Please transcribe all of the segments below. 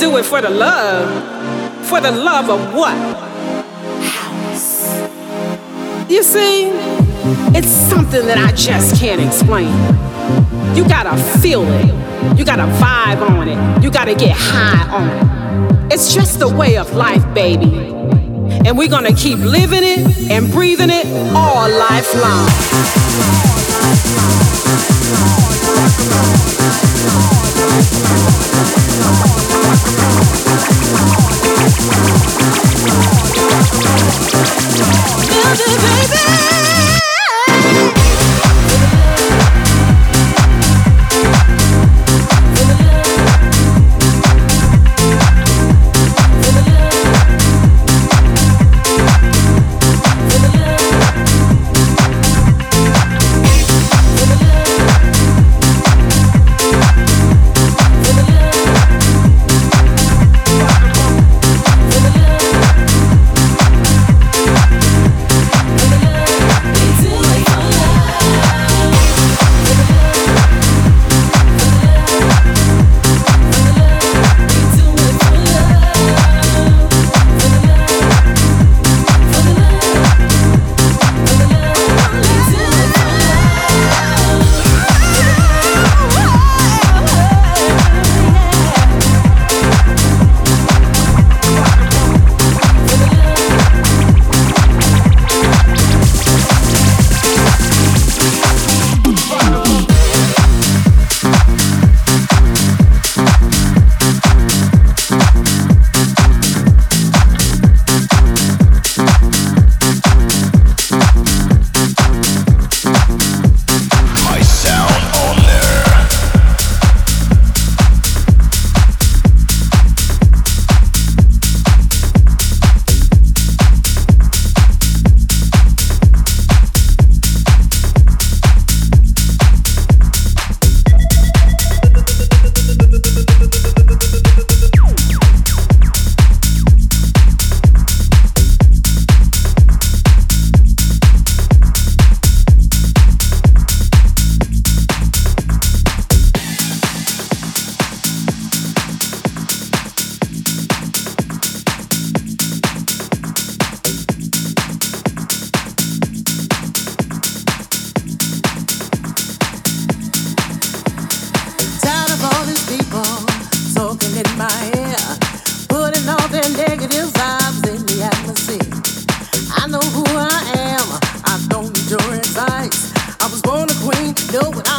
do it for the love. For the love of what? House. You see, it's something that I just can't explain. You gotta feel it. You gotta vibe on it. You gotta get high on it. It's just the way of life, baby. And we're gonna keep living it and breathing it all life long.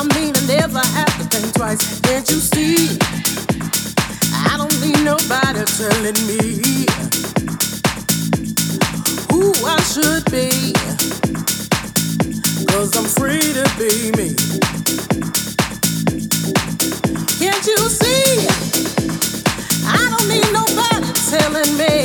I mean, I never have to think twice. Can't you see? I don't need nobody telling me who I should be. I'm free to be me. Can't you see? I don't need nobody telling me.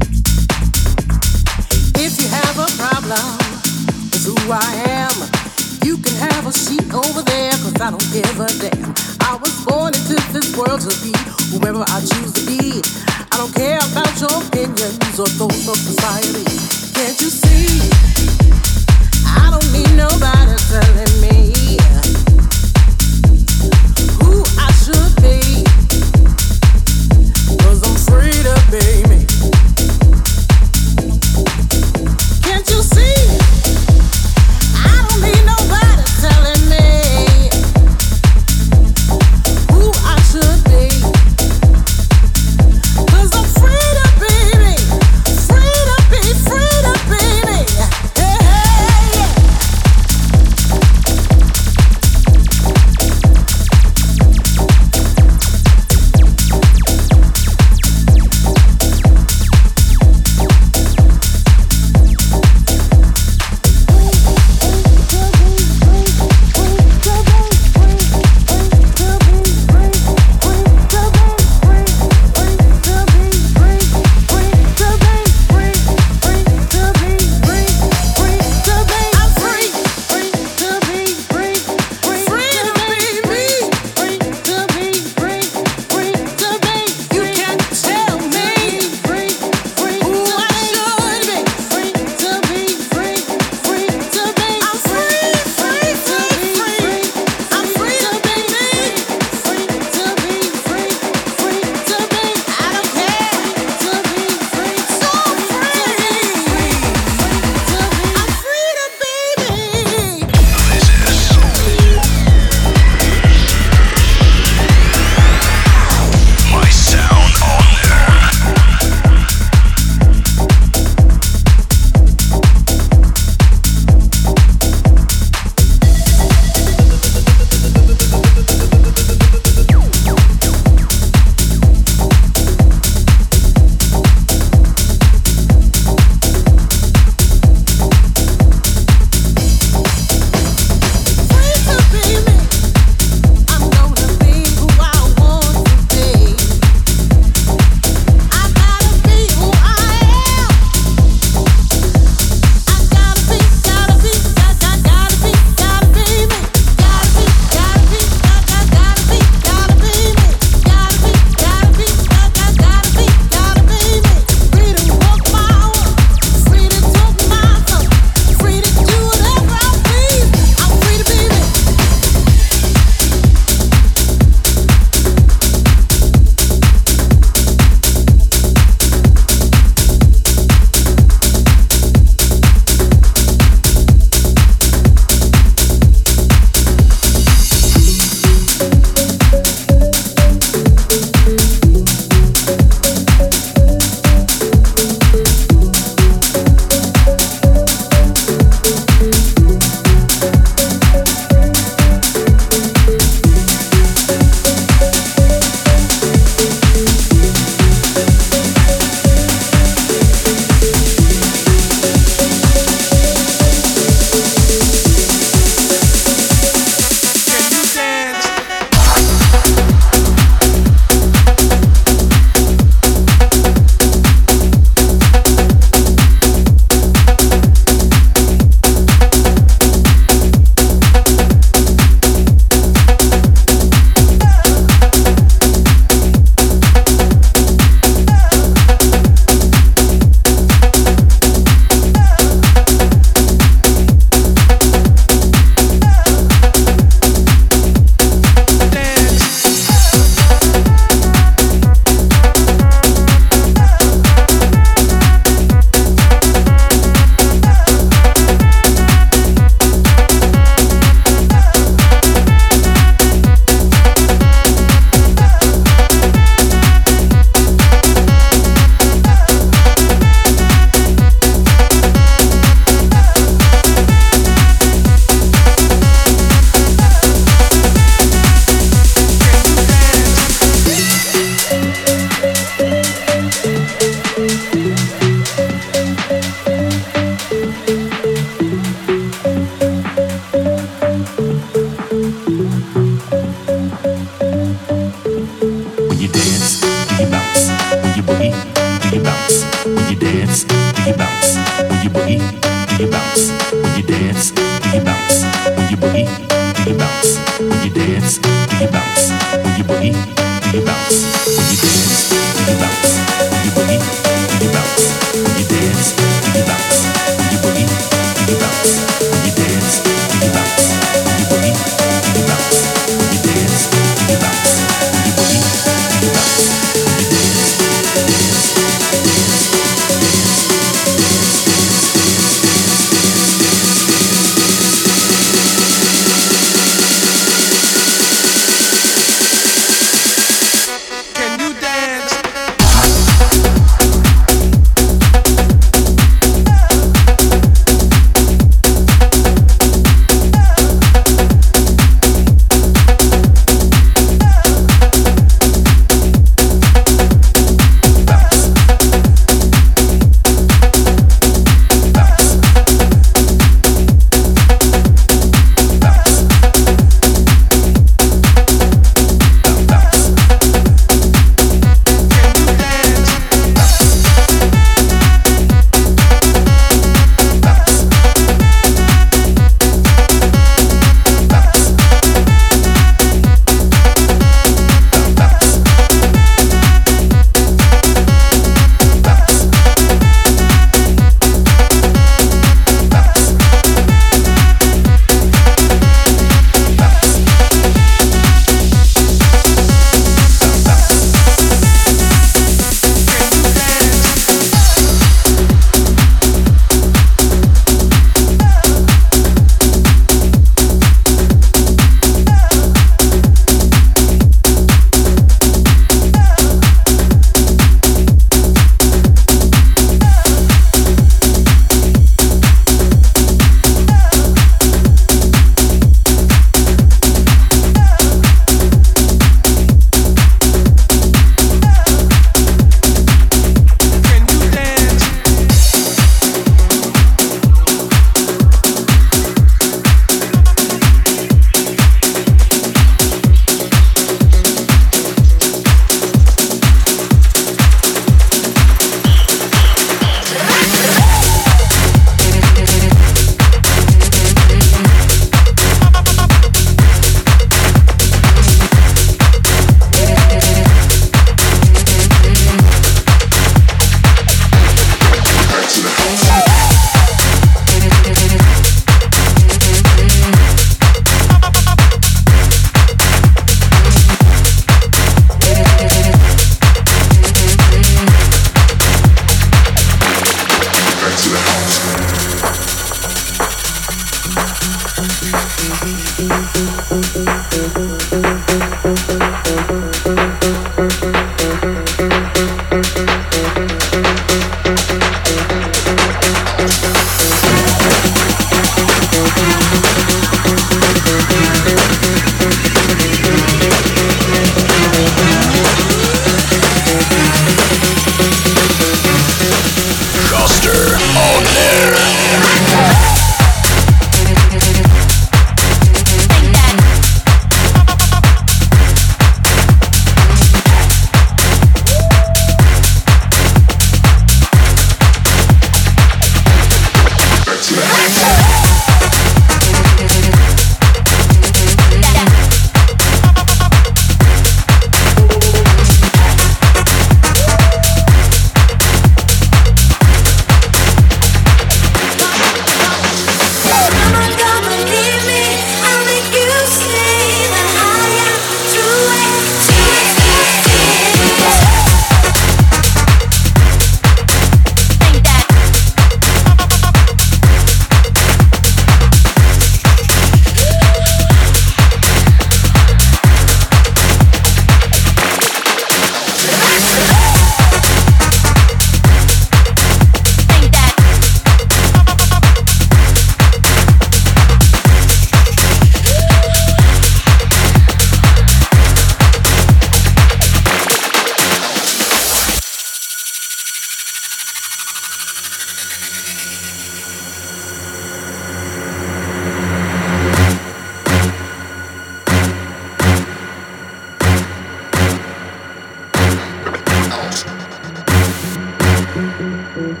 Música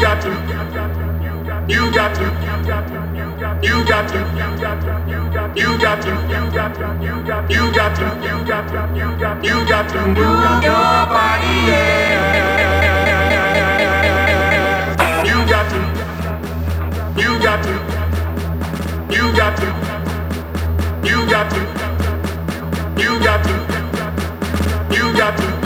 got to, you got to, you got to, you got to, you got to, you got to, you got to, you got to, you got to move your body. Yeah. You got to, you got to, you got to, you got to, you got to, you got to.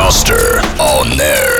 Hoster on there.